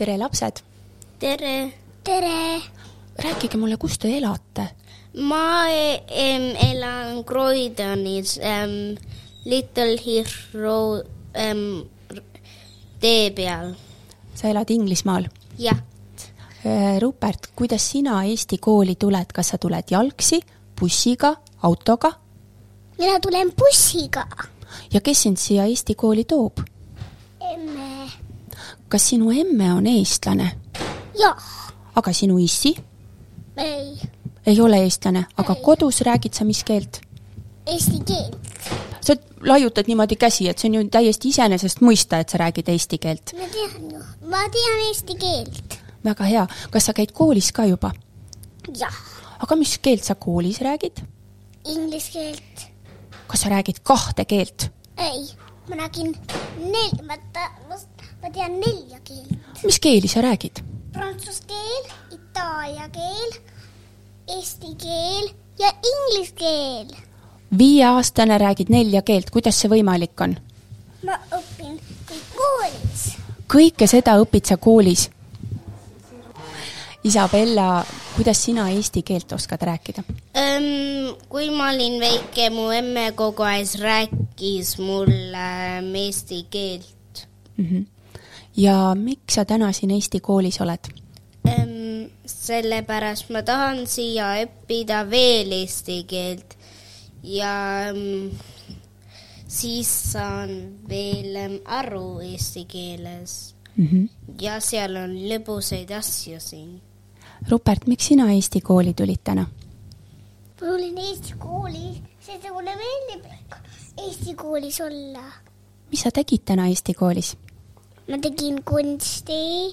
tere, lapsed! tere! tere! rääkige mulle, kus te elate? ma em, elan Croydonis ähm, Little Hero ähm, tee peal. sa elad Inglismaal? jah. Rupert, kuidas sina Eesti kooli tuled, kas sa tuled jalgsi, bussiga, autoga? mina tulen bussiga. ja kes sind siia Eesti kooli toob? emme. Kas sinu emme on eestlane? jah. aga sinu issi? ei. ei ole eestlane, aga ei. kodus räägid sa mis keelt? Eesti keelt. sa laiutad niimoodi käsi, et see on ju täiesti iseenesest mõista, et sa räägid eesti keelt. ma tean ju, ma tean eesti keelt. väga hea, kas sa käid koolis ka juba? jah. aga mis keelt sa koolis räägid? Inglise keelt. kas sa räägid kahte keelt? ei, ma räägin nel-, ma ta-, ma tean nelja keelt. mis keeli sa räägid? Prantsuse keel, itaalia keel, eesti keel ja inglise keel. viieaastane räägid nelja keelt, kuidas see võimalik on? ma õpin kõik koolis. kõike seda õpid sa koolis? Isabella, kuidas sina eesti keelt oskad rääkida kui ma olin väike, mu emme kogu aeg rääkis mulle eesti keelt mm. -hmm. Ja miks sa täna siin Eesti koolis oled sellepärast ma tahan siia õppida veel eesti keelt ja siis saan veel aru eesti keeles mm. -hmm. ja seal on lõbusaid asju siin Rupert, miks sina Eesti kooli tulid täna? ma tulin Eesti kooli, sest mulle meeldib Eesti koolis olla. mis sa tegid täna Eesti koolis? Ma tegin kunsti,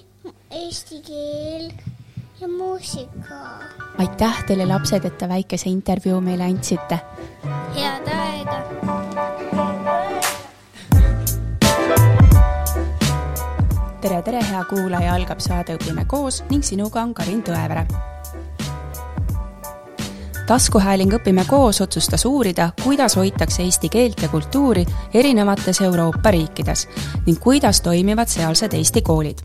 eesti keel ja muusika. aitäh teile, lapsed, et te väikese intervjuu meile andsite. head aega tere, tere, hea kuulaja, algab saade Õpime koos ning sinuga on Karin Tõevere. Taskuhääling Õpime koos otsustas uurida, kuidas hoitakse eesti keelt ja kultuuri erinevates Euroopa riikides ning kuidas toimivad sealsed Eesti koolid.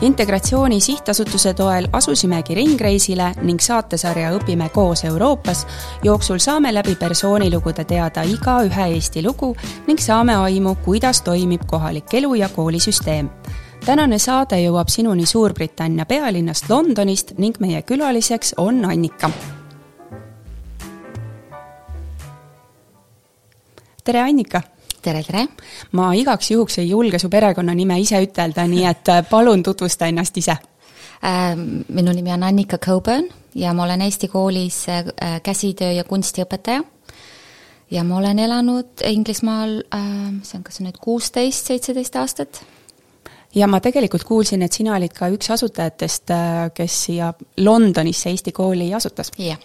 integratsiooni sihtasutuse toel asusimegi ringreisile ning saatesarja Õpime koos Euroopas jooksul saame läbi persoonilugude teada igaühe Eesti lugu ning saame aimu, kuidas toimib kohalik elu ja koolisüsteem tänane saade jõuab sinuni Suurbritannia pealinnast Londonist ning meie külaliseks on Annika. Tere, Annika! tere, tere! ma igaks juhuks ei julge su perekonnanime ise ütelda, nii et äh, palun tutvusta ennast ise äh,. minu nimi on Annika Coburn ja ma olen Eesti koolis äh, käsitöö ja kunstiõpetaja. ja ma olen elanud Inglismaal äh,, see on kas nüüd kuusteist, seitseteist aastat ja ma tegelikult kuulsin, et sina olid ka üks asutajatest, äh, kes siia Londonisse Eesti kooli asutas. jah.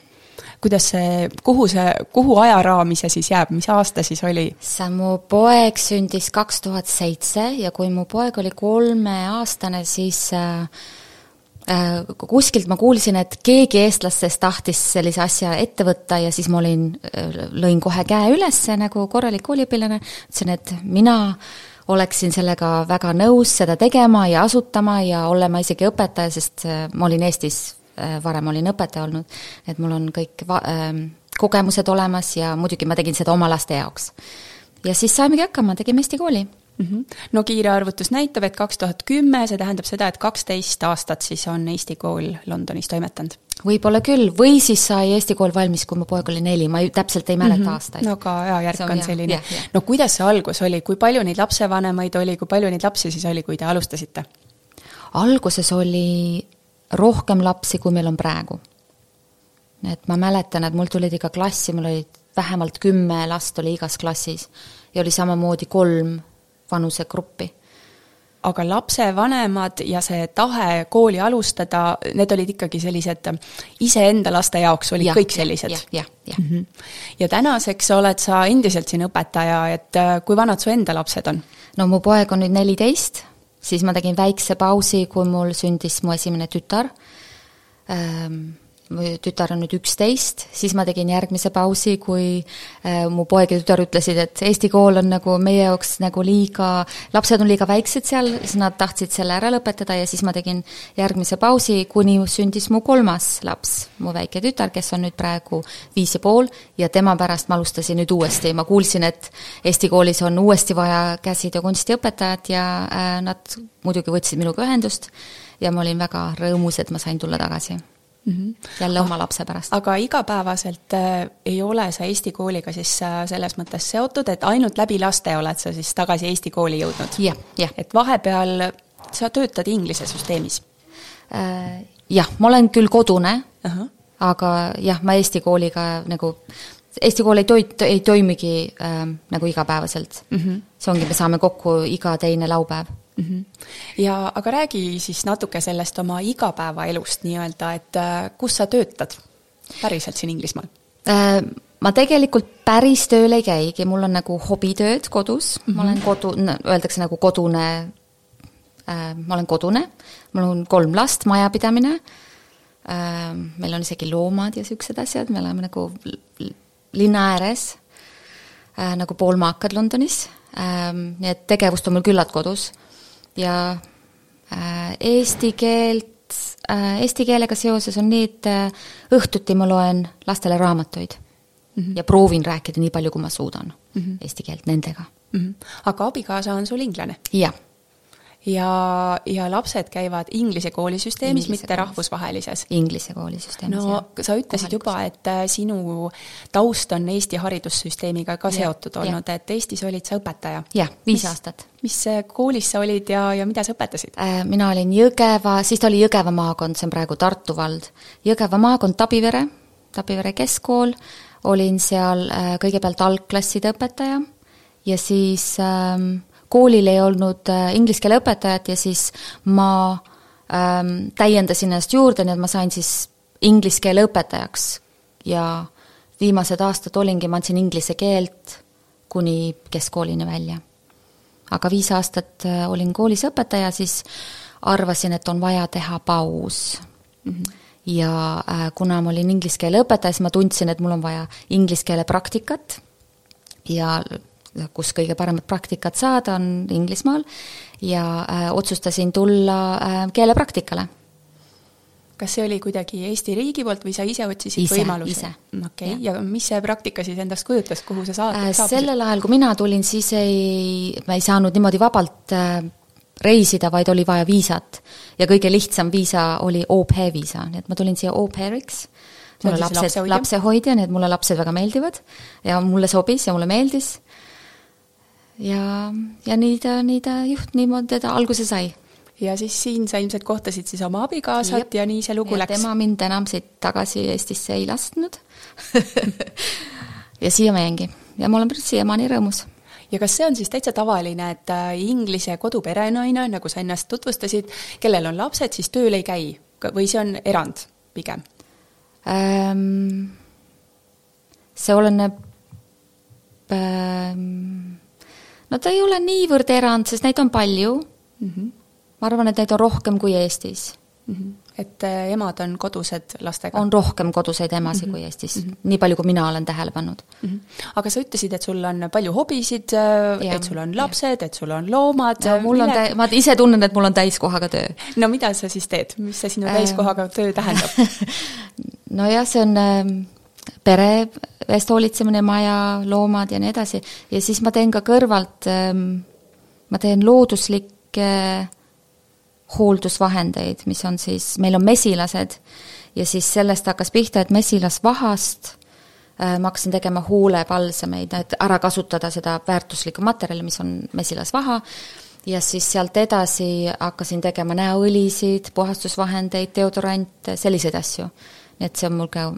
Kuidas see, kuhu see, kuhu ajaraami see siis jääb, mis aasta siis oli? mu poeg sündis kaks tuhat seitse ja kui mu poeg oli kolmeaastane, siis äh, äh, kuskilt ma kuulsin, et keegi eestlastest tahtis sellise asja ette võtta ja siis ma olin, lõin kohe käe üles nagu korralik kooliõpilane, ütlesin, et mina äh, oleksin sellega väga nõus seda tegema ja asutama ja olema isegi õpetaja, sest äh, ma olin Eestis, äh, varem olin õpetaja olnud, et mul on kõik va-, äh, kogemused olemas ja muidugi ma tegin seda oma laste jaoks. ja siis saimegi hakkama, tegime Eesti kooli mm. -hmm. no kiire arvutus näitab, et kaks tuhat kümme, see tähendab seda, et kaksteist aastat siis on Eesti kool Londonis toimetanud võib-olla küll, või siis sai Eesti kool valmis, kui mu poeg oli neli, ma ei, täpselt ei mäleta mm -hmm. aastaid. no aga ajajärk on, on selline. no kuidas see algus oli, kui palju neid lapsevanemaid oli, kui palju neid lapsi siis oli, kui te alustasite? alguses oli rohkem lapsi, kui meil on praegu. et ma mäletan, et mul tulid ikka klassi, mul olid vähemalt kümme last oli igas klassis ja oli samamoodi kolm vanusegruppi aga lapsevanemad ja see tahe kooli alustada, need olid ikkagi sellised iseenda laste jaoks olid ja, kõik sellised? jah, jah, jah. Mhm. ja tänaseks oled sa endiselt siin õpetaja, et äh, kui vanad su enda lapsed on? no mu poeg on nüüd neliteist, siis ma tegin väikse pausi, kui mul sündis mu esimene tütar. Ähm, mu tütar on nüüd üksteist, siis ma tegin järgmise pausi, kui äh, mu poeg ja tütar ütlesid, et Eesti kool on nagu meie jaoks nagu liiga, lapsed on liiga väiksed seal, siis nad tahtsid selle ära lõpetada ja siis ma tegin järgmise pausi, kuni sündis mu kolmas laps, mu väike tütar, kes on nüüd praegu viis ja pool ja tema pärast ma alustasin nüüd uuesti, ma kuulsin, et Eesti koolis on uuesti vaja käsitöö kunstiõpetajat ja äh, nad muidugi võtsid minuga ühendust ja ma olin väga rõõmus, et ma sain tulla tagasi mm. -hmm. jälle oma lapse pärast. aga igapäevaselt äh, ei ole sa Eesti kooliga siis äh, selles mõttes seotud, et ainult läbi laste oled sa siis tagasi Eesti kooli jõudnud? jah, jah. et vahepeal sa töötad Inglise süsteemis äh,? Jah, ma olen küll kodune uh, -huh. aga jah, ma Eesti kooliga nagu Eesti kool ei toi-, ei toimigi äh, nagu igapäevaselt mm. -hmm. see ongi, me saame kokku iga teine laupäev. Ja aga räägi siis natuke sellest oma igapäevaelust nii-öelda, et äh, kus sa töötad päriselt siin Inglismaal? Äh,? ma tegelikult päris tööl ei käigi, mul on nagu hobitööd kodus. Mm, -hmm. ma olen kodu, öeldakse nagu kodune äh,, ma olen kodune, mul on kolm last, majapidamine. Äh,, meil on isegi loomad ja niisugused asjad, me elame nagu linna ääres äh,, nagu poolmaakad Londonis. Äh,, nii et tegevust on mul küllalt kodus ja äh, eesti keelt äh,, eesti keelega seoses on nii, et äh, õhtuti ma loen lastele raamatuid mm -hmm. ja proovin rääkida nii palju, kui ma suudan mm -hmm. eesti keelt nendega mm. -hmm. aga abikaasa on sul inglane? jah ja, ja lapsed käivad Inglise koolisüsteemis, mitte koolis. rahvusvahelises? Inglise koolisüsteemis, no jah. sa ütlesid Kohalikus. juba, et äh, sinu taust on Eesti haridussüsteemiga ka ja, seotud olnud, et Eestis olid sa õpetaja? jah, viis mis, aastat. mis äh, koolis sa olid ja, ja mida sa õpetasid? Äh, mina olin Jõgeva, siis ta oli Jõgeva maakond, see on praegu Tartu vald. Jõgeva maakond, Tabivere, Tabivere keskkool, olin seal kõigepealt algklasside õpetaja ja siis ähm, koolil ei olnud äh, inglise keele õpetajat ja siis ma ähm, täiendasin ennast juurde, nii et ma sain siis inglise keele õpetajaks ja viimased aastad olingi, ma andsin inglise keelt kuni keskkoolini välja. aga viis aastat äh, olin koolis õpetaja, siis arvasin, et on vaja teha paus mm. -hmm. ja äh, kuna ma olin inglise keele õpetaja, siis ma tundsin, et mul on vaja inglise keele praktikat ja kus kõige paremat praktikat saada, on Inglismaal, ja äh, otsustasin tulla äh, keelepraktikale. kas see oli kuidagi Eesti riigi poolt või sa ise otsisid ise, võimalusi? okei. Okay., ja mis see praktika siis endast kujutas, kuhu sa saad, äh, sellel ajal, kui mina tulin, siis ei, ma ei saanud niimoodi vabalt äh, reisida, vaid oli vaja viisat. ja kõige lihtsam viisa oli au pair viisa, nii et ma tulin siia au pair'iks. Mul on lapsed, lapsehoidja, nii et mulle lapsed väga meeldivad. Ja mulle sobis ja mulle meeldis ja, ja nii ta, nii ta juht, niimoodi ta alguse sai. ja siis siin sa ilmselt kohtasid siis oma abikaasat Jep. ja nii see lugu ja läks? tema mind enam siit tagasi Eestisse ei lasknud ja siia ma jäängi ja ma olen siiamaani rõõmus ja kas see on siis täitsa tavaline, et äh, Inglise koduperenaine, nagu sa ennast tutvustasid, kellel on lapsed, siis tööl ei käi või see on erand pigem ähm,? see oleneb ähm, no ta ei ole niivõrd erand, sest neid on palju mm. -hmm. ma arvan, et neid on rohkem kui Eestis mm. -hmm. et äh, emad on kodused lastega? on rohkem koduseid emasid mm -hmm. kui Eestis mm, -hmm. nii palju, kui mina olen tähele pannud mm. -hmm. aga sa ütlesid, et sul on palju hobisid, äh, et sul on lapsed, et sul on loomad. mul on ma ise tunnen, et mul on täiskohaga töö. no mida sa siis teed, mis see sinu täiskohaga töö tähendab nojah, see on äh, pere eest hoolitsemine, maja, loomad ja nii edasi, ja siis ma teen ka kõrvalt, ähm, ma teen looduslikke hooldusvahendeid, mis on siis, meil on mesilased. Ja siis sellest hakkas pihta, et mesilasvahast äh, ma hakkasin tegema huulepalsameid, et ära kasutada seda väärtuslikku materjali, mis on mesilasvaha, ja siis sealt edasi hakkasin tegema näoõlisid, puhastusvahendeid, deodorante, selliseid asju. nii et see on mul ka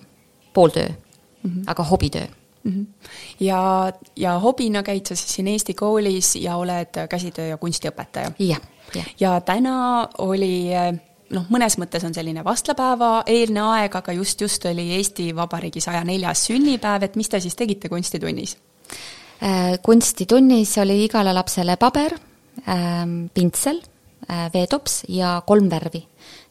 pooltöö mm, -hmm. aga hobitöö mm. -hmm. ja, ja hobina käid sa siis siin Eesti koolis ja oled käsitöö- ja kunstiõpetaja? jah, jah. ja täna oli noh, mõnes mõttes on selline vastlapäeva eelne aeg, aga just, just oli Eesti Vabariigi saja neljas sünnipäev, et mis te siis tegite kunstitunnis? Äh, kunstitunnis oli igale lapsele paber ähm,, pintsel äh, veetops ja kolm värvi.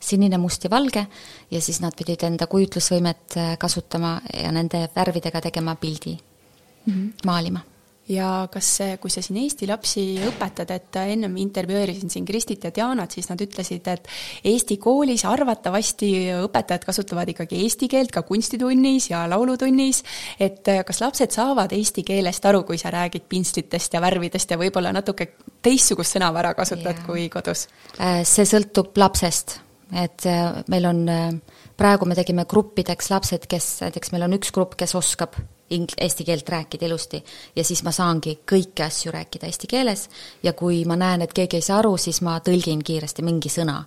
Sinine, must ja valge ja siis nad pidid enda kujutlusvõimet äh, kasutama ja nende värvidega tegema pildi mm, -hmm. maalima ja kas kui sa siin Eesti lapsi õpetad, et ennem intervjueerisin siin Kristit ja Dianat, siis nad ütlesid, et Eesti koolis arvatavasti õpetajad kasutavad ikkagi eesti keelt ka kunstitunnis ja laulutunnis, et kas lapsed saavad eesti keelest aru, kui sa räägid pintslitest ja värvidest ja võib-olla natuke teistsugust sõnavara kasutad yeah. kui kodus? Äh, see sõltub lapsest, et äh, meil on, äh, praegu me tegime gruppideks lapsed, kes, näiteks meil on üks grupp, kes oskab ing-, eesti keelt rääkida ilusti ja siis ma saangi kõiki asju rääkida eesti keeles ja kui ma näen, et keegi ei saa aru, siis ma tõlgin kiiresti mingi sõna.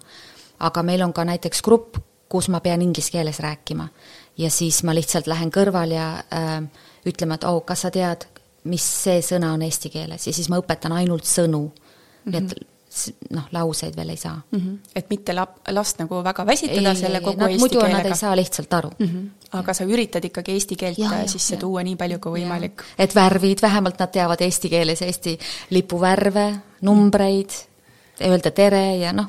aga meil on ka näiteks grupp, kus ma pean inglise keeles rääkima ja siis ma lihtsalt lähen kõrval ja äh, ütlema, et oh, kas sa tead, mis see sõna on eesti keeles ja siis ma õpetan ainult sõnu mm. -hmm. nii et mhm noh, lauseid veel ei saa mm. -hmm. et mitte lap-, last nagu väga väsitada ei, selle kogu nad, eesti muidu keelega. Nad ei saa lihtsalt aru mm. -hmm. aga ja. sa üritad ikkagi eesti keelt ja, sisse ja. tuua nii palju kui võimalik. et värvid, vähemalt nad teavad eesti keeles Eesti lipu värve, numbreid, öelda tere ja noh,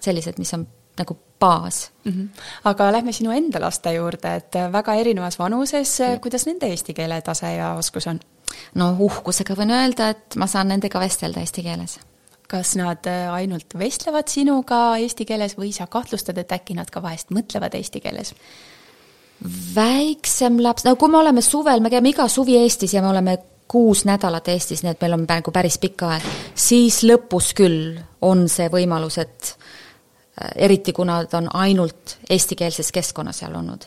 sellised, mis on nagu baas mm. -hmm. aga lähme sinu enda laste juurde, et väga erinevas vanuses, kuidas nende eesti keele tase ja oskus on? no uhkusega võin öelda, et ma saan nendega vestelda eesti keeles kas nad äh, ainult vestlevad sinuga eesti keeles või sa kahtlustad, et äkki nad ka vahest mõtlevad eesti keeles? väiksem laps, no kui me oleme suvel, me käime iga suvi Eestis ja me oleme kuus nädalat Eestis, nii et meil on nagu päris pikk aeg, siis lõpus küll on see võimalus, et äh, eriti kuna ta on ainult eestikeelses keskkonnas seal olnud,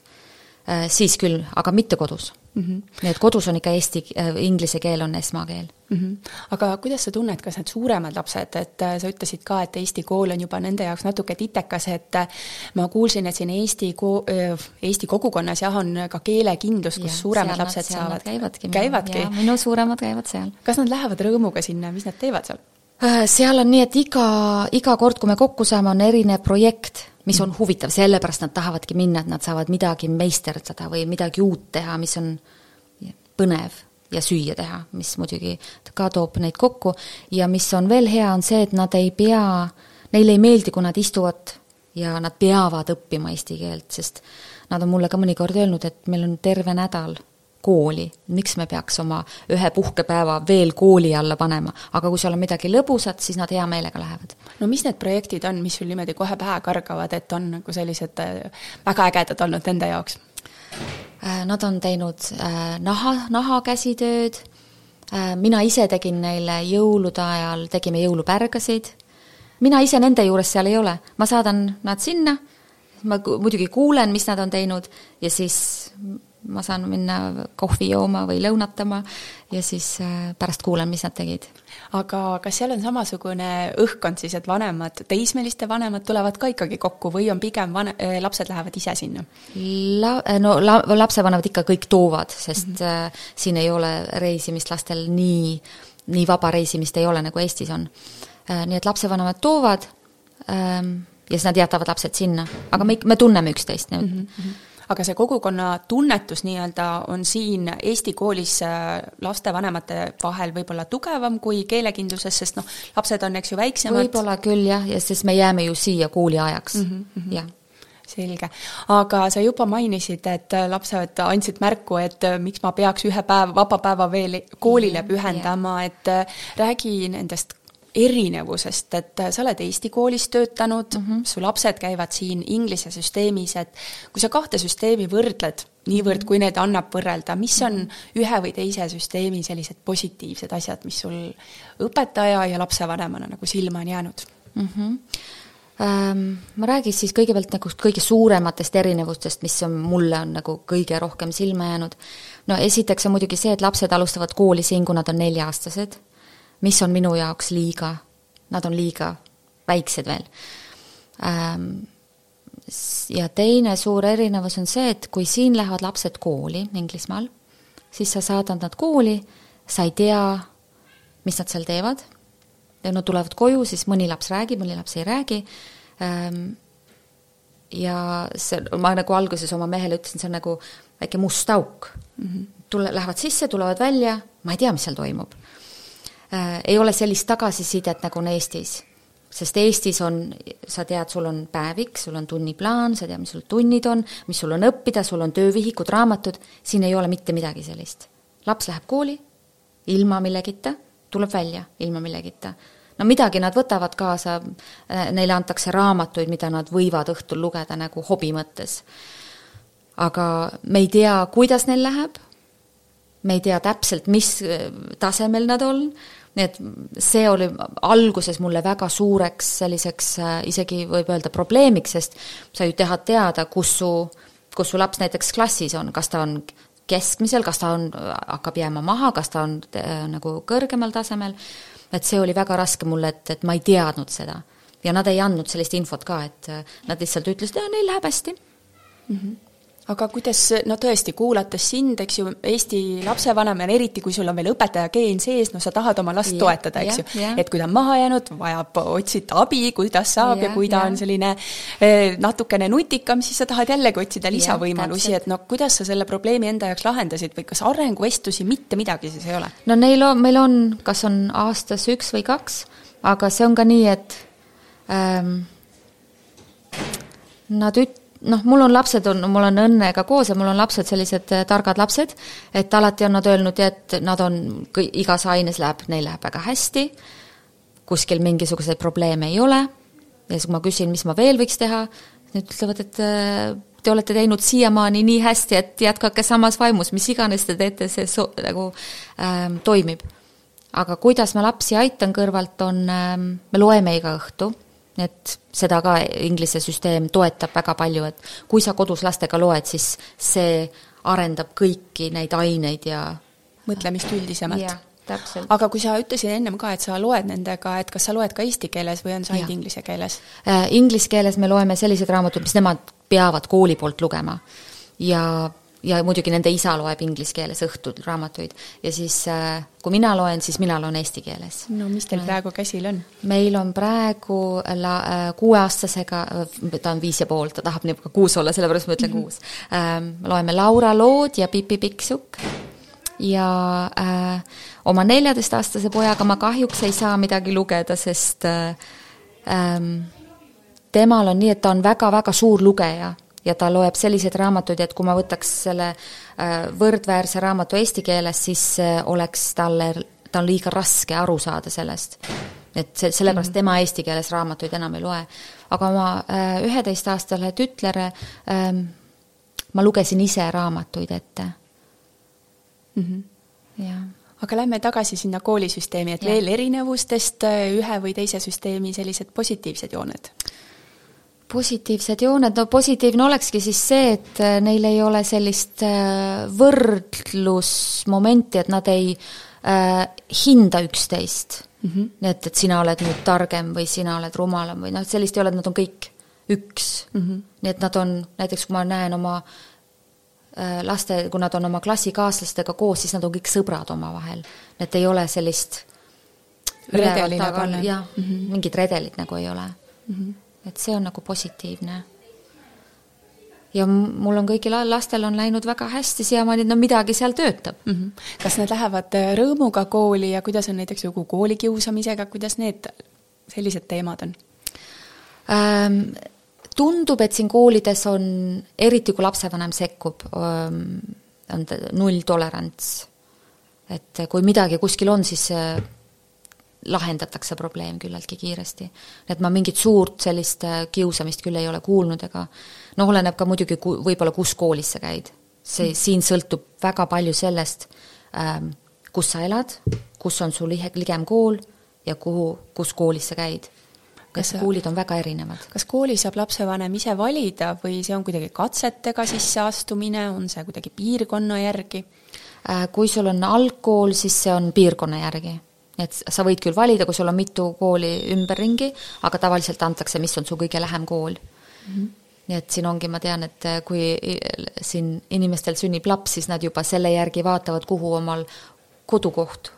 äh, siis küll, aga mitte kodus mm. -hmm. nii et kodus on ikka eesti äh,, inglise keel on esmakeel mm. -hmm. aga kuidas sa tunned, kas need suuremad lapsed, et äh, sa ütlesid ka, et Eesti kool on juba nende jaoks natuke titekas, et äh, ma kuulsin, et siin Eesti ko-, äh, Eesti kogukonnas jah, on ka keelekindlus, kus ja, suuremad seal lapsed nad, saavad. käivadki. käivadki? minu suuremad käivad seal. kas nad lähevad rõõmuga sinna, mis nad teevad seal? Äh, seal on nii, et iga, iga kord, kui me kokku saame, on erinev projekt mis on huvitav, sellepärast nad tahavadki minna, et nad saavad midagi meisterdada või midagi uut teha, mis on põnev ja süüa teha, mis muidugi ka toob neid kokku. Ja mis on veel hea, on see, et nad ei pea, neile ei meeldi, kui nad istuvad ja nad peavad õppima eesti keelt, sest nad on mulle ka mõnikord öelnud, et meil on terve nädal kooli, miks me peaks oma ühe puhkepäeva veel kooli alla panema, aga kui seal on midagi lõbusat, siis nad hea meelega lähevad. no mis need projektid on, mis sul niimoodi kohe pähe kargavad, et on nagu sellised äh, väga ägedad olnud nende jaoks? Äh, nad on teinud äh, naha, nahakäsitööd, mina ise tegin neile jõulude ajal, tegime jõulupärgasid, mina ise nende juures seal ei ole, ma saadan nad sinna, ma muidugi kuulen, mis nad on teinud ja siis ma saan minna kohvi jooma või lõunatama ja siis äh, pärast kuulan, mis nad tegid. aga kas seal on samasugune õhkkond siis, et vanemad, teismeliste vanemad tulevad ka ikkagi kokku või on pigem vane-, äh, lapsed lähevad ise sinna? La-, no la-, lapsevanemad ikka kõik toovad, sest mm -hmm. siin ei ole reisimist lastel nii, nii vaba reisimist ei ole, nagu Eestis on. Nii et lapsevanemad toovad ähm, ja siis nad jätavad lapsed sinna, aga me, me tunneme üksteist nüüd mm. -hmm aga see kogukonna tunnetus nii-öelda on siin Eesti koolis äh, lastevanemate vahel võib-olla tugevam kui keelekindluses, sest noh, lapsed on, eks ju, väiksemad. võib-olla küll jah, ja sest me jääme ju siia kooli ajaks mm, -hmm. jah selge, aga sa juba mainisid, et lapsed andsid märku, et miks ma peaks ühe päeva, vaba päeva veel koolile pühendama, et räägi nendest erinevusest, et sa oled Eesti koolis töötanud mm, -hmm. su lapsed käivad siin Inglise süsteemis, et kui sa kahte süsteemi võrdled, niivõrd kui need annab võrrelda, mis on ühe või teise süsteemi sellised positiivsed asjad, mis sul õpetaja ja lapsevanemana nagu silma on jäänud mm? -hmm. Ma räägin siis kõigepealt nagu kõige suurematest erinevustest, mis on, mulle on nagu kõige rohkem silma jäänud. no esiteks on muidugi see, et lapsed alustavad kooli siin, kui nad on nelja-aastased mis on minu jaoks liiga, nad on liiga väiksed veel. Ähm, ja teine suur erinevus on see, et kui siin lähevad lapsed kooli Inglismaal, siis sa saadad nad kooli, sa ei tea, mis nad seal teevad, ja nad tulevad koju, siis mõni laps räägib, mõni laps ei räägi, ähm, ja see, ma nagu alguses oma mehele ütlesin, see on nagu väike must auk mm. -hmm. tule, lähevad sisse, tulevad välja, ma ei tea, mis seal toimub ei ole sellist tagasisidet, nagu on Eestis. sest Eestis on, sa tead, sul on päevik, sul on tunniplaan, sa tead, mis sul tunnid on, mis sul on õppida, sul on töövihikud, raamatud, siin ei ole mitte midagi sellist. laps läheb kooli ilma millegita, tuleb välja ilma millegita no midagi nad võtavad kaasa, neile antakse raamatuid, mida nad võivad õhtul lugeda nagu hobi mõttes. aga me ei tea, kuidas neil läheb, me ei tea täpselt, mis tasemel nad on, nii et see oli alguses mulle väga suureks selliseks äh, isegi võib öelda probleemiks, sest sa ju tahad teada, kus su, kus su laps näiteks klassis on, kas ta on keskmisel, kas ta on, hakkab jääma maha, kas ta on äh, nagu kõrgemal tasemel, et see oli väga raske mulle, et, et ma ei teadnud seda. ja nad ei andnud sellist infot ka, et äh, nad lihtsalt ütlesid, neil läheb hästi mm. -hmm aga kuidas, no tõesti, kuulates sind, eks ju, Eesti lapsevanemana, eriti kui sul on veel õpetaja geen sees, no sa tahad oma last ja, toetada, eks ja, ju. et kui ta on maha jäänud, vajab otsida abi, kuidas saab ja, ja kui ta ja. on selline eh, natukene nutikam, siis sa tahad jällegi otsida lisavõimalusi, et no kuidas sa selle probleemi enda jaoks lahendasid või kas arenguvestlusi mitte midagi siis ei ole? no neil on, meil on, kas on aastas üks või kaks, aga see on ka nii, et ähm, nad üt-, noh, mul on lapsed, on, mul on õnnega koos ja mul on lapsed sellised äh, targad lapsed, et alati on nad öelnud, et nad on, igas aines läheb, neil läheb väga hästi, kuskil mingisuguseid probleeme ei ole, ja siis, kui ma küsin, mis ma veel võiks teha, nad ütlevad, et äh, te olete teinud siiamaani nii hästi, et jätkake samas vaimus, mis iganes te teete, see so-, nagu ähm, toimib. aga kuidas ma lapsi aitan kõrvalt, on ähm,, me loeme iga õhtu et seda ka Inglise süsteem toetab väga palju, et kui sa kodus lastega loed, siis see arendab kõiki neid aineid ja mõtlemist üldisemalt. täpselt. aga kui sa ütlesid ennem ka, et sa loed nendega, et kas sa loed ka eesti keeles või on see ainult inglise keeles äh,? Inglise keeles me loeme selliseid raamatuid, mis nemad peavad kooli poolt lugema. ja ja muidugi nende isa loeb inglise keeles õhtul raamatuid. ja siis, äh, kui mina loen, siis mina loen eesti keeles. no mis teil praegu käsil on? meil on praegu la-, äh, kuueaastasega, äh, ta on viis ja pool, ta tahab niisugune kuus olla, sellepärast ma ütlen mm -hmm. kuus ähm,. loeme Laura lood ja Pipi Pikksukk ja äh, oma neljateistaastase pojaga ma kahjuks ei saa midagi lugeda, sest äh, ähm, temal on nii, et ta on väga-väga suur lugeja ja ta loeb selliseid raamatuid, et kui ma võtaks selle äh, võrdväärse raamatu eesti keeles, siis äh, oleks talle, ta on liiga raske aru saada sellest. et see, sellepärast mm -hmm. tema eesti keeles raamatuid enam ei loe. aga oma äh, üheteistaastale tütlere ähm, ma lugesin ise raamatuid ette mm. -hmm. jah aga lähme tagasi sinna koolisüsteemi, et ja. veel erinevustest ühe või teise süsteemi sellised positiivsed jooned positiivsed jooned, no positiivne olekski siis see, et äh, neil ei ole sellist äh, võrdlusmomenti, et nad ei äh, hinda üksteist mm. -hmm. et, et sina oled nüüd targem või sina oled rumalam või noh, et sellist ei ole, et nad on kõik üks mm. -hmm. nii et nad on, näiteks kui ma näen oma äh, laste, kui nad on oma klassikaaslastega koos, siis nad on kõik sõbrad omavahel. et ei ole sellist redelina panna. jah mm -hmm., mingit redelit nagu ei ole mm. -hmm et see on nagu positiivne. ja mul on kõigil lastel on läinud väga hästi siiamaani, no midagi seal töötab mm. -hmm. kas nad lähevad äh, rõõmuga kooli ja kuidas on näiteks lugu koolikiusamisega, kuidas need sellised teemad on ähm,? tundub, et siin koolides on, eriti kui lapsevanem sekkub, ähm, on nulltolerants. et kui midagi kuskil on, siis lahendatakse probleem küllaltki kiiresti. et ma mingit suurt sellist äh, kiusamist küll ei ole kuulnud ega noh, oleneb ka muidugi ku-, võib-olla kus koolis sa käid. see, siin sõltub väga palju sellest ähm,, kus sa elad, kus on sul lihe, ligem kool ja kuhu, kus koolis sa käid. kas koolid on väga erinevad. kas koolis saab lapsevanem ise valida või see on kuidagi katsetega sisseastumine, on see kuidagi piirkonna järgi? Äh, kui sul on algkool, siis see on piirkonna järgi et sa võid küll valida, kui sul on mitu kooli ümberringi, aga tavaliselt antakse, mis on su kõige lähem kool. Mm. -hmm nii et siin ongi, ma tean, et kui siin inimestel sünnib laps, siis nad juba selle järgi vaatavad, kuhu omal kodukoht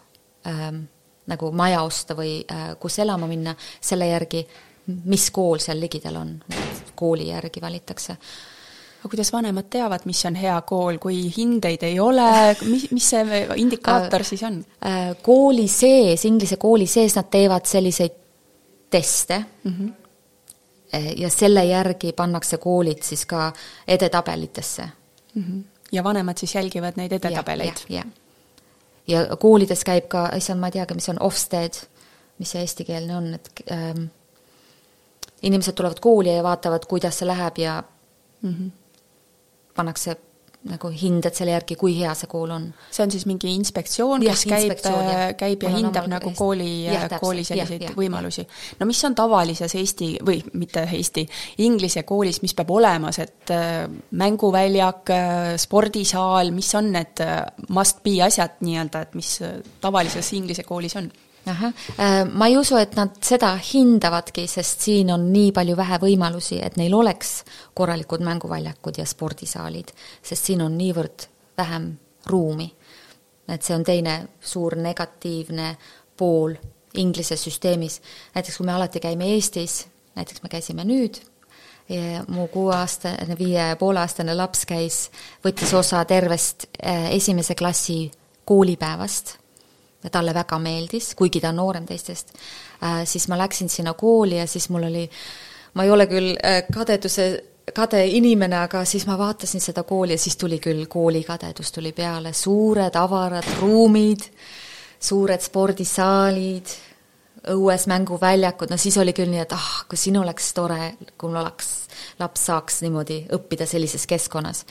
ähm, nagu maja osta või äh, kus elama minna, selle järgi, mis kool seal ligidal on, kooli järgi valitakse aga kuidas vanemad teavad, mis on hea kool, kui hindeid ei ole, mis, mis see indikaator siis on? Äh, kooli sees, Inglise kooli sees nad teevad selliseid teste mm. -hmm. ja selle järgi pannakse koolid siis ka edetabelitesse mm. -hmm. ja vanemad siis jälgivad neid edetabeleid? jah, ja koolides käib ka, issand, ma ei teagi, mis on Ofsted, mis see eestikeelne on, et ähm, inimesed tulevad kooli ja vaatavad, kuidas see läheb ja mm -hmm. Pannakse nagu hinded selle järgi, kui hea see kool on. see on siis mingi inspektsioon, kes käib, käib ja hindab nagu kooli, kooli selliseid ja, võimalusi. no mis on tavalises Eesti või mitte Eesti, Inglise koolis, mis peab olemas, et äh, mänguväljak, äh, spordisaal, mis on need äh, must be asjad nii-öelda, et mis tavalises Inglise koolis on? Ahah, äh, ma ei usu, et nad seda hindavadki, sest siin on nii palju vähe võimalusi, et neil oleks korralikud mänguväljakud ja spordisaalid, sest siin on niivõrd vähem ruumi. et see on teine suur negatiivne pool Inglise süsteemis. näiteks kui me alati käime Eestis, näiteks me käisime nüüd, mu kuueaastane, viie ja pooleaastane laps käis, võttis osa tervest äh, esimese klassi koolipäevast talle väga meeldis, kuigi ta on noorem teistest, äh, siis ma läksin sinna kooli ja siis mul oli, ma ei ole küll äh, kadeduse kade inimene, aga siis ma vaatasin seda kooli ja siis tuli küll koolikadedus tuli peale, suured avarad ruumid, suured spordisaalid, õues mänguväljakud, no siis oli küll nii, et ah, kui siin oleks tore, kui mul oleks, laps saaks niimoodi õppida sellises keskkonnas.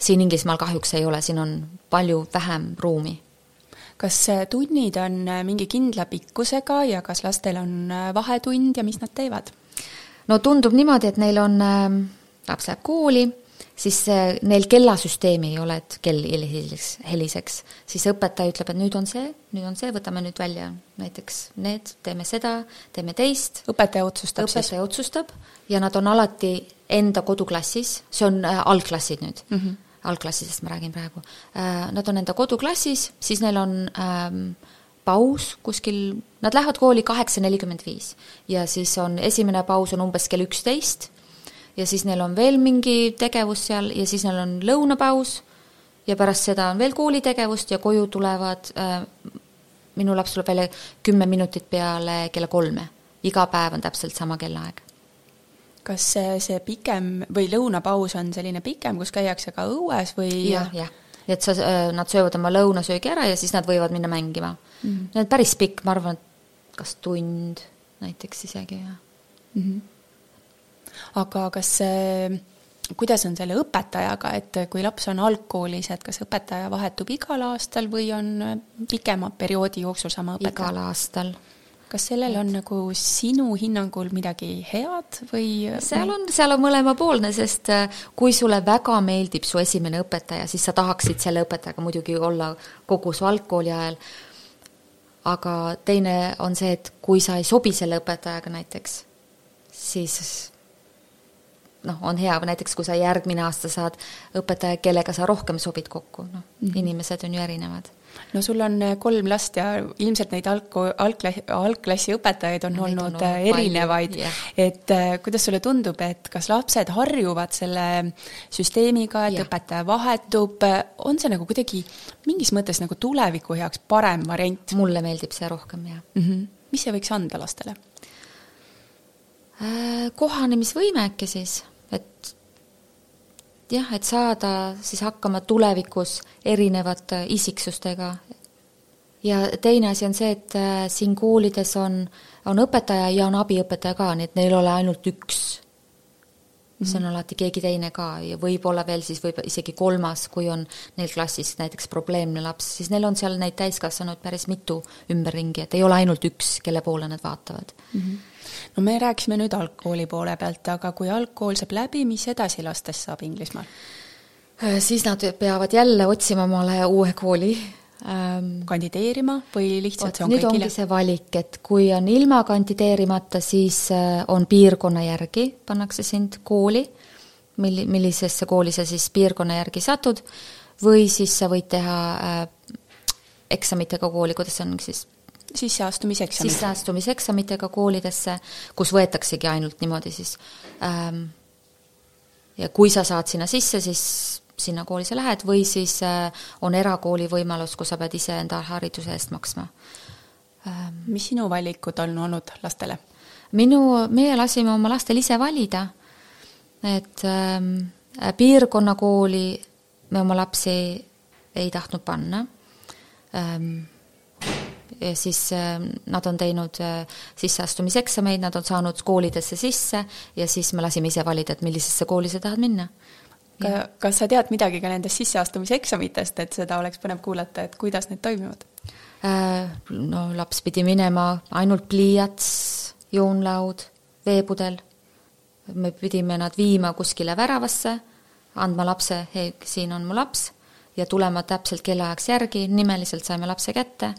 siin Inglismaal kahjuks ei ole, siin on palju vähem ruumi kas äh, tunnid on äh, mingi kindla pikkusega ja kas lastel on äh, vahetund ja mis nad teevad? no tundub niimoodi, et neil on, ähm, laps läheb kooli, siis neil kellasüsteemi ei ole, et kell heliseks, heliseks, siis õpetaja ütleb, et nüüd on see, nüüd on see, võtame nüüd välja näiteks need, teeme seda, teeme teist. õpetaja otsustab õpetaja siis? õpetaja otsustab ja nad on alati enda koduklassis, see on äh, algklassid nüüd mm. -hmm algklassidest ma räägin praegu, äh, nad on enda koduklassis, siis neil on ähm, paus kuskil, nad lähevad kooli kaheksa nelikümmend viis. Ja siis on, esimene paus on umbes kell üksteist. Ja siis neil on veel mingi tegevus seal ja siis neil on lõunapaus. Ja pärast seda on veel koolitegevust ja koju tulevad äh,, minu laps tuleb välja kümme minutit peale kella kolme. iga päev on täpselt sama kellaaeg kas see, see pikem või lõunapaus on selline pikem, kus käiakse ka õues või? jah, jah. et sa, äh, nad söövad oma lõunasöögi ära ja siis nad võivad minna mängima mm. -hmm. Need on päris pikk, ma arvan, et kas tund näiteks isegi, jah mm. -hmm. aga kas see kuidas on selle õpetajaga, et kui laps on algkoolis, et kas õpetaja vahetub igal aastal või on pikema perioodi jooksul sama õpetaja? igal aastal kas sellel on nagu sinu hinnangul midagi head või? seal on, seal on mõlemapoolne, sest äh, kui sulle väga meeldib su esimene õpetaja, siis sa tahaksid selle õpetajaga muidugi olla kogu su algkooli ajal. aga teine on see, et kui sa ei sobi selle õpetajaga näiteks, siis noh, on hea, näiteks kui sa järgmine aasta saad õpetaja, kellega sa rohkem sobid kokku, noh mm -hmm., inimesed on ju erinevad no sul on äh, kolm last ja ilmselt neid alg-, algklassi, algklassi õpetajaid on no, olnud on äh, erinevaid, et äh, kuidas sulle tundub, et kas lapsed harjuvad selle süsteemiga, et ja. õpetaja vahetub, on see nagu kuidagi mingis mõttes nagu tuleviku heaks parem variant? mulle meeldib see rohkem, jah mm. -hmm. mis see võiks anda lastele? kohanemisvõime äkki siis, jah, et saada siis hakkama tulevikus erinevate isiksustega. ja teine asi on see, et äh, siin koolides on, on õpetaja ja on abiõpetaja ka, nii et neil ei ole ainult üks. See on mhm. alati keegi teine ka ja võib-olla veel siis võib isegi kolmas, kui on neil klassis näiteks probleemne laps, siis neil on seal neid täiskasvanuid päris mitu ümberringi, et ei ole ainult üks, kelle poole nad vaatavad mm. -hmm no me rääkisime nüüd algkooli poole pealt, aga kui algkool saab läbi, mis edasi lastest saab Inglismaal? Siis nad peavad jälle otsima omale uue kooli ähm,. kandideerima või lihtsalt see on nüüd kõigile? ongi see valik, et kui on ilma kandideerimata, siis äh, on piirkonna järgi, pannakse sind kooli, milli-, millisesse kooli sa siis piirkonna järgi satud, või siis sa võid teha äh, eksamitega kooli, kuidas see on siis sisseastumiseksamid? sisseastumiseksamitega koolidesse, kus võetaksegi ainult niimoodi siis ähm, ja kui sa saad sinna sisse, siis sinna kooli sa lähed või siis äh, on erakooli võimalus, kus sa pead ise enda hariduse eest maksma ähm,. mis sinu valikud on olnud lastele? minu, meie lasime oma lastel ise valida, et ähm, piirkonnakooli me oma lapsi ei tahtnud panna ähm, ja siis äh, nad on teinud äh, sisseastumiseksameid, nad on saanud koolidesse sisse ja siis me lasime ise valida, et millisesse kooli sa tahad minna. Ka, kas sa tead midagi ka nendest sisseastumiseksamitest, et seda oleks põnev kuulata, et kuidas need toimuvad? Äh, no laps pidi minema ainult pliiats, joonlaud, veepudel, me pidime nad viima kuskile väravasse, andma lapse, hei, siin on mu laps, ja tulema täpselt kellaajaks järgi, nimeliselt saime lapse kätte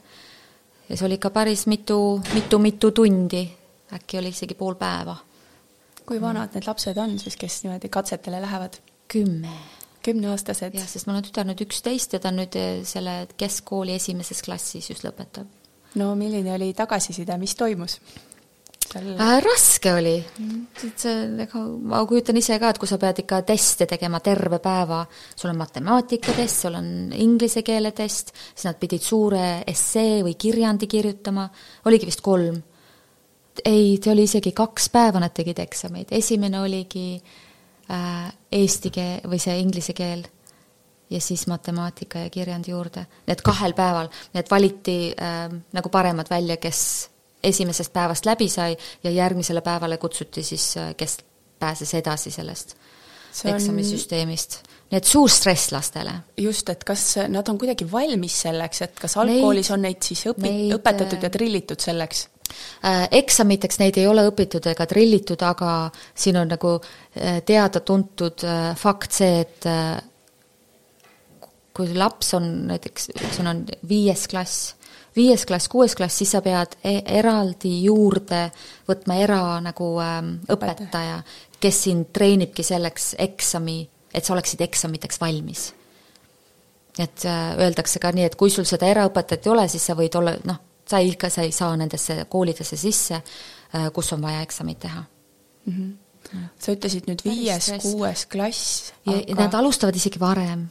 ja see oli ikka päris mitu, mitu-mitu tundi, äkki oli isegi pool päeva. kui vanad need lapsed on siis, kes niimoodi katsetele lähevad? Kümme. kümneaastased? jah, sest mul on tütar nüüd üksteist ja ta nüüd eh, selle keskkooli esimeses klassis just lõpetab. no milline oli tagasiside, mis toimus? seal äh,? raske oli, et see, ega ma kujutan ise ka, et kui sa pead ikka teste tegema terve päeva, sul on matemaatikatest, sul on inglise keele test, siis nad pidid suure essee või kirjandi kirjutama, oligi vist kolm. ei, see oli isegi kaks päeva nad tegid eksameid, esimene oligi äh, eesti keel või see inglise keel ja siis matemaatika ja kirjand juurde. Need kahel päeval, need valiti äh, nagu paremad välja, kes esimesest päevast läbi sai ja järgmisele päevale kutsuti siis, äh, kes pääses edasi sellest on... eksamisüsteemist. nii et suur stress lastele. just, et kas nad on kuidagi valmis selleks, et kas algkoolis neid, on neid siis õpi-, õpetatud ja trillitud selleks? Äh, eksamiteks neid ei ole õpitud ega trillitud, aga siin on nagu äh, teada-tuntud fakt see, et kui laps on näiteks, sul on viies klass viies klass, kuues klass, siis sa pead e eraldi juurde võtma era nagu ähm, õpetaja, kes sind treenibki selleks eksami, et sa oleksid eksamiteks valmis. et äh, öeldakse ka nii, et kui sul seda eraõpetajat ei ole, siis sa võid olla, noh, sa ikka, sa ei saa nendesse koolidesse sisse äh,, kus on vaja eksamit teha mm. -hmm. sa ütlesid nüüd viies, kuues klass aga.... Nad alustavad isegi varem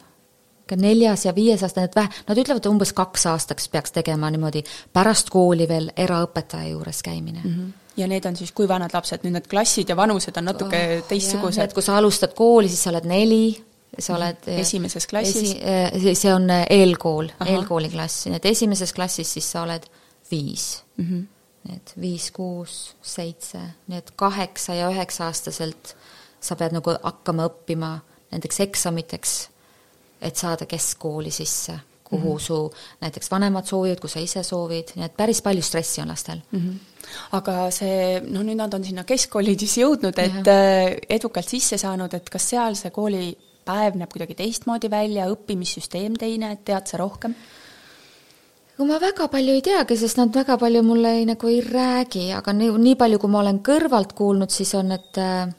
ka neljas ja viies aasta, need vähe, nad ütlevad, umbes kaks aastaks peaks tegema niimoodi pärast kooli veel eraõpetaja juures käimine mm. -hmm ja need on siis kui vanad lapsed, nüüd need klassid ja vanused on natuke oh, teistsugused? kui sa alustad kooli, siis sa oled neli, sa oled mm -hmm. esimeses klassis esi,? Eh, see on eelkool, eelkooli klass, nii et esimeses klassis siis sa oled viis mm. -hmm. et viis, kuus, seitse, nii et kaheksa ja üheksa aastaselt sa pead nagu hakkama õppima nendeks eksamiteks et saada keskkooli sisse, kuhu mm -hmm. su näiteks vanemad soovivad, kui sa ise soovid, nii et päris palju stressi on lastel mm. -hmm aga see, no nüüd nad on sinna keskkooli siis jõudnud, et ja. Äh, edukalt sisse saanud, et kas seal see koolipäev näeb kuidagi teistmoodi välja, õppimissüsteem teine, et tead sa rohkem? Ega ma väga palju ei teagi, sest nad väga palju mulle ei, nagu ei räägi, aga nii, nii palju, kui ma olen kõrvalt kuulnud, siis on, et äh,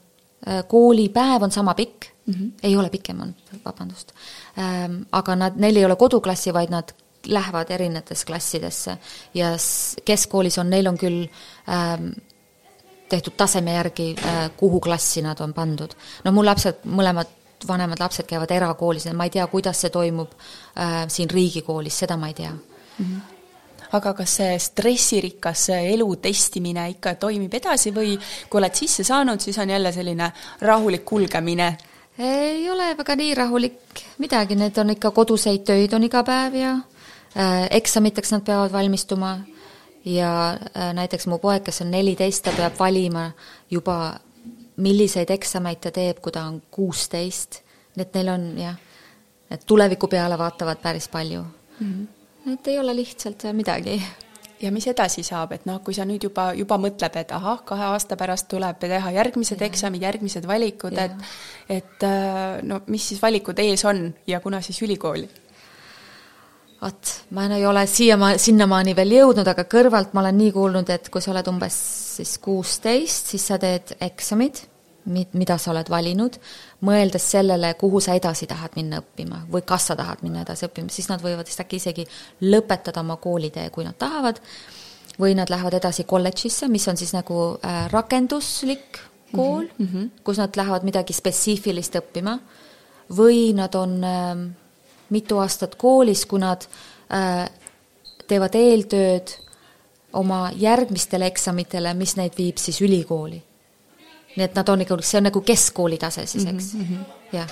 koolipäev on sama pikk mm, -hmm. ei ole pikem olnud, vabandust ähm,. aga nad, neil ei ole koduklassi, vaid nad lähevad erinevatesse klassidesse ja keskkoolis on, neil on küll ähm, tehtud taseme järgi äh,, kuhu klassi nad on pandud. no mul lapsed, mõlemad vanemad lapsed käivad erakoolis, ma ei tea, kuidas see toimub äh, siin riigikoolis, seda ma ei tea mm. -hmm aga kas see stressirikas elu testimine ikka toimib edasi või kui oled sisse saanud, siis on jälle selline rahulik kulgemine? ei ole väga nii rahulik midagi, need on ikka koduseid töid on iga päev ja äh, eksamiteks nad peavad valmistuma ja äh, näiteks mu poeg, kes on neliteist, ta peab valima juba, milliseid eksameid ta teeb, kui ta on kuusteist, nii et neil on jah, et tuleviku peale vaatavad päris palju mm. -hmm et ei ole lihtsalt midagi. ja mis edasi saab, et noh, kui sa nüüd juba, juba mõtled, et ahah, kahe aasta pärast tuleb teha järgmised ja. eksamid, järgmised valikud, et et äh, no mis siis valikud ees on ja kuna siis ülikooli? vot, ma ei ole siiamaani, sinnamaani veel jõudnud, aga kõrvalt ma olen nii kuulnud, et kui sa oled umbes siis kuusteist, siis sa teed eksamid mida sa oled valinud, mõeldes sellele, kuhu sa edasi tahad minna õppima või kas sa tahad minna edasi õppima, siis nad võivad vist äkki isegi lõpetada oma koolitee, kui nad tahavad, või nad lähevad edasi kolledžisse, mis on siis nagu äh, rakenduslik kool mm, -hmm. kus nad lähevad midagi spetsiifilist õppima, või nad on äh, mitu aastat koolis, kui nad äh, teevad eeltööd oma järgmistele eksamitele, mis neid viib siis ülikooli. Nii et nad on ikka, see on nagu keskkooli tase siis, eks mm -hmm., jah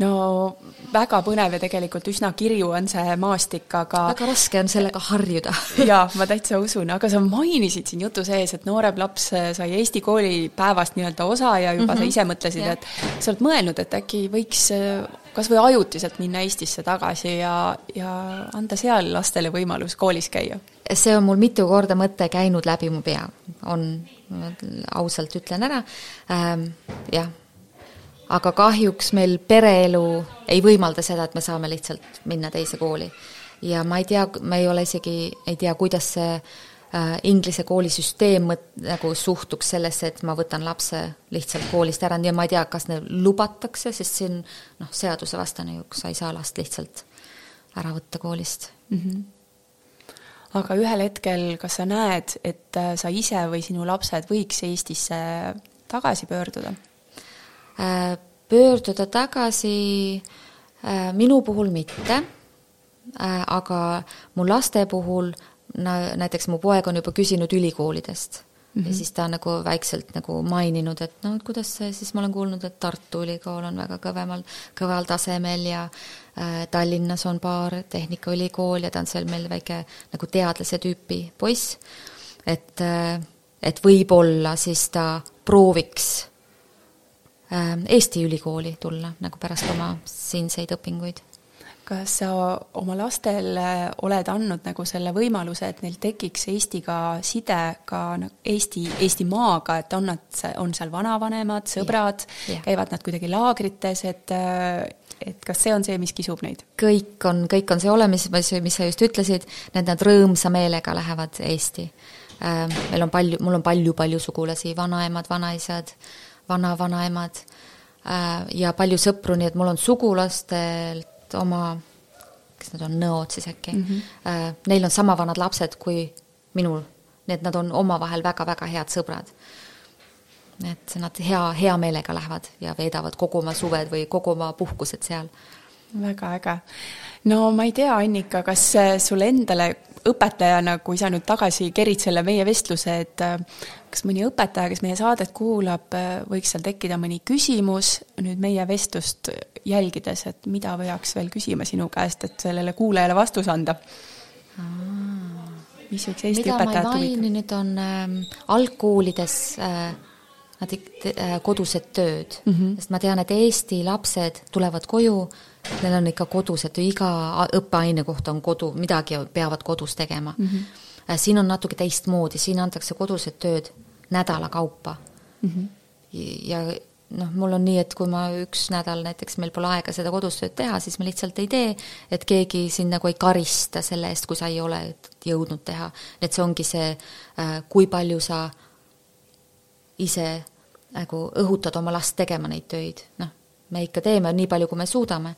no väga põnev ja tegelikult üsna kirju on see maastik, aga väga raske on sellega harjuda jaa, ma täitsa usun, aga sa mainisid siin jutu sees, et noorem laps sai Eesti koolipäevast nii-öelda osa ja juba mm -hmm. sa mhm. ise mõtlesid, et sa oled mõelnud, et äkki võiks äh, kas või ajutiselt minna Eestisse tagasi ja, ja anda seal lastele võimalus koolis käia? see on mul mitu korda mõte käinud läbi mu pea, on, ausalt ütlen ära ähm,, jah aga kahjuks meil pereelu ei võimalda seda, et me saame lihtsalt minna teise kooli. ja ma ei tea, ma ei ole isegi, ei tea, kuidas see äh, Inglise koolisüsteem mõt-, nagu suhtuks sellesse, et ma võtan lapse lihtsalt koolist ära ja ma ei tea, kas neil lubatakse, sest see on noh, seadusevastane ju, sa ei saa last lihtsalt ära võtta koolist mm. -hmm aga ühel hetkel, kas sa näed, et äh, sa ise või sinu lapsed võiks Eestisse tagasi pöörduda? Äh, pöörduda tagasi äh, minu puhul mitte, aga mu laste puhul, näiteks mu poeg on juba küsinud ülikoolidest Mm -hmm. ja mhm. siis ta nagu väikselt nagu maininud, et no et kuidas see, siis ma olen kuulnud, et Tartu Ülikool on väga kõvemal, kõval tasemel ja äh, Tallinnas on paar Tehnikaülikool ja ta on seal meil väike nagu teadlase tüüpi poiss. et äh,, et võib-olla siis ta prooviks Äh, Eesti ülikooli tulla nagu pärast oma siinseid õpinguid. Kas sa oma lastele oled andnud nagu selle võimaluse, et neil tekiks Eestiga side ka Eesti, Eesti maaga, et on nad, on seal vanavanemad, sõbrad, käivad nad kuidagi laagrites, et et kas see on see, mis kisub neid? kõik on, kõik on see olemas, mis, mis sa just ütlesid, need nad rõõmsa meelega lähevad Eesti. Äh, meil on palju, mul on palju-palju sugulasi, vanaemad, vanaisad vana-vanaemad äh, ja palju sõpru, nii et mul on sugulastelt oma, kes need on, nõod siis äkki mm, -hmm. neil on sama vanad lapsed kui minul, nii et nad on omavahel väga-väga head sõbrad. et nad hea, hea meelega lähevad ja veedavad kogu oma suved või kogu oma puhkused seal. väga äge. no ma ei tea, Annika, kas sulle endale õpetajana, kui sa nüüd tagasi kerid selle meie vestluse, et äh, kas mõni õpetaja, kes meie saadet kuulab, äh, võiks seal tekkida mõni küsimus nüüd meie vestlust jälgides, et mida peaks veel küsima sinu käest, et sellele kuulajale vastus anda? mis võiks Eesti õpetajat huvitada? mida ma ei maini, nüüd on äh, algkoolides äh, nad äh, kodused tööd mm, -hmm. sest ma tean, et Eesti lapsed tulevad koju Neil on ikka kodused, iga õppeaine kohta on kodu, midagi peavad kodus tegema mm. -hmm. siin on natuke teistmoodi, siin antakse kodused tööd nädala kaupa mm. -hmm. ja noh, mul on nii, et kui ma üks nädal näiteks meil pole aega seda kodustööd teha, siis me lihtsalt ei tee, et keegi sind nagu ei karista selle eest, kui sa ei ole jõudnud teha. et see ongi see, äh, kui palju sa ise nagu õhutad oma last tegema neid töid, noh me ikka teeme nii palju, kui me suudame,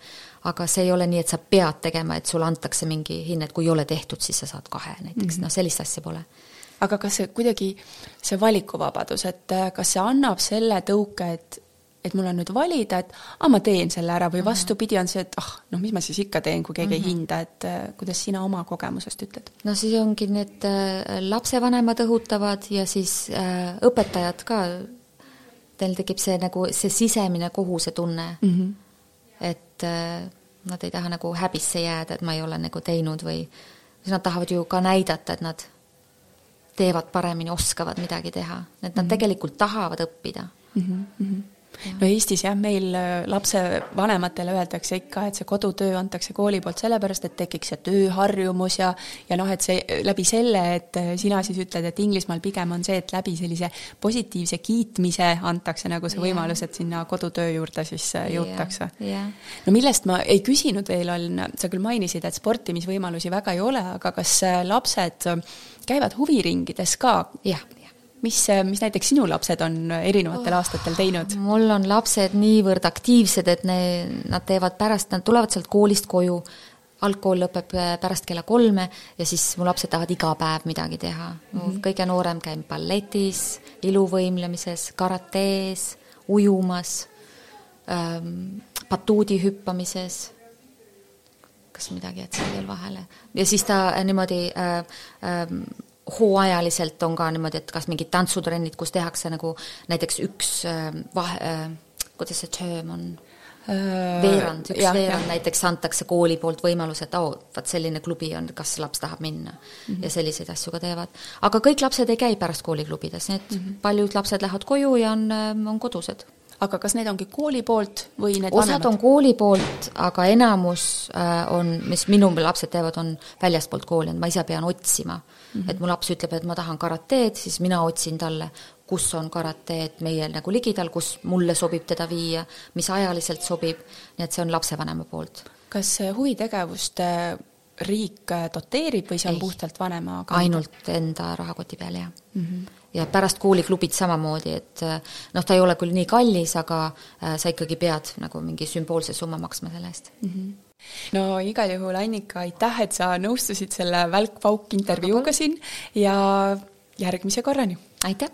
aga see ei ole nii, et sa pead tegema, et sulle antakse mingi hinne, et kui ei ole tehtud, siis sa saad kahe näiteks mm, -hmm. noh, sellist asja pole. Aga kas see kuidagi, see valikuvabadus, et äh, kas see annab selle tõuke, et et mul on nüüd valida, et aa, ma teen selle ära või mhm. vastupidi, on see, et ah, noh, mis ma siis ikka teen, kui keegi mm -hmm. ei mhm. hinda, et äh, kuidas sina oma kogemusest ütled? no siis ongi need äh, lapsevanemad õhutavad ja siis äh, õpetajad ka teil tekib see nagu see sisemine kohusetunne mm, -hmm. et äh, nad ei taha nagu häbisse jääda, et ma ei ole nagu teinud või siis nad tahavad ju ka näidata, et nad teevad paremini, oskavad midagi teha, et nad mm -hmm. tegelikult tahavad õppida mm. -hmm no Eestis jah, meil äh, lapsevanematele öeldakse ikka, et see kodutöö antakse kooli poolt sellepärast, et tekiks see tööharjumus ja ja noh, et see läbi selle, et äh, sina siis ütled, et Inglismaal pigem on see, et läbi sellise positiivse kiitmise antakse nagu see võimalus, et sinna kodutöö juurde siis äh, jõutakse yeah.. Yeah. no millest ma ei küsinud veel, on, sa küll mainisid, et sportimisvõimalusi väga ei ole, aga kas lapsed käivad huviringides ka? jah mis, mis näiteks sinu lapsed on erinevatel aastatel teinud? mul on lapsed niivõrd aktiivsed, et ne, nad teevad pärast, nad tulevad sealt koolist koju, algkool lõpeb äh, pärast kella kolme ja siis mu lapsed tahavad iga päev midagi teha mm. -hmm. kõige noorem käib balletis, iluvõimlemises, karates, ujumas ähm,, batuudi hüppamises kas midagi jätsin veel vahele. ja siis ta niimoodi äh, äh, hooajaliselt on ka niimoodi, et kas mingid tantsutrennid, kus tehakse nagu näiteks üks äh, vahe äh,, kuidas see term on äh,? veerand, üks ja, veerand ja. näiteks antakse kooli poolt võimalus, et oo oh,, vot selline klubi on, kas laps tahab minna mm. -hmm. ja selliseid asju ka teevad. aga kõik lapsed ei käi pärast kooliklubides, et mm -hmm. paljud lapsed lähevad koju ja on, on kodused aga kas need ongi kooli poolt või need osad vanemad? on kooli poolt, aga enamus on, mis minu lapsed teevad, on väljastpoolt kooli, et ma ise pean otsima mm. -hmm. et mu laps ütleb, et ma tahan karateed, siis mina otsin talle, kus on karateed meie nagu ligidal, kus mulle sobib teda viia, mis ajaliselt sobib, nii et see on lapsevanema poolt. kas huvitegevust äh, riik äh, doteerib või see on Ei. puhtalt vanema kanda? ainult enda rahakoti peal, jah mm. -hmm ja pärast kooliklubid samamoodi, et noh, ta ei ole küll nii kallis, aga sa ikkagi pead nagu mingi sümboolse summa maksma selle eest mm. -hmm no igal juhul, Annika, aitäh, et sa nõustusid selle välk-pauk intervjuuga siin ja järgmise korrani! aitäh!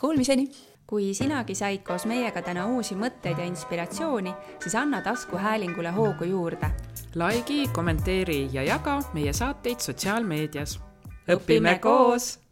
Kuulmiseni! kui sinagi said koos meiega täna uusi mõtteid ja inspiratsiooni, siis anna taskuhäälingule hoogu juurde. likei, kommenteeri ja jaga meie saateid sotsiaalmeedias. õpime koos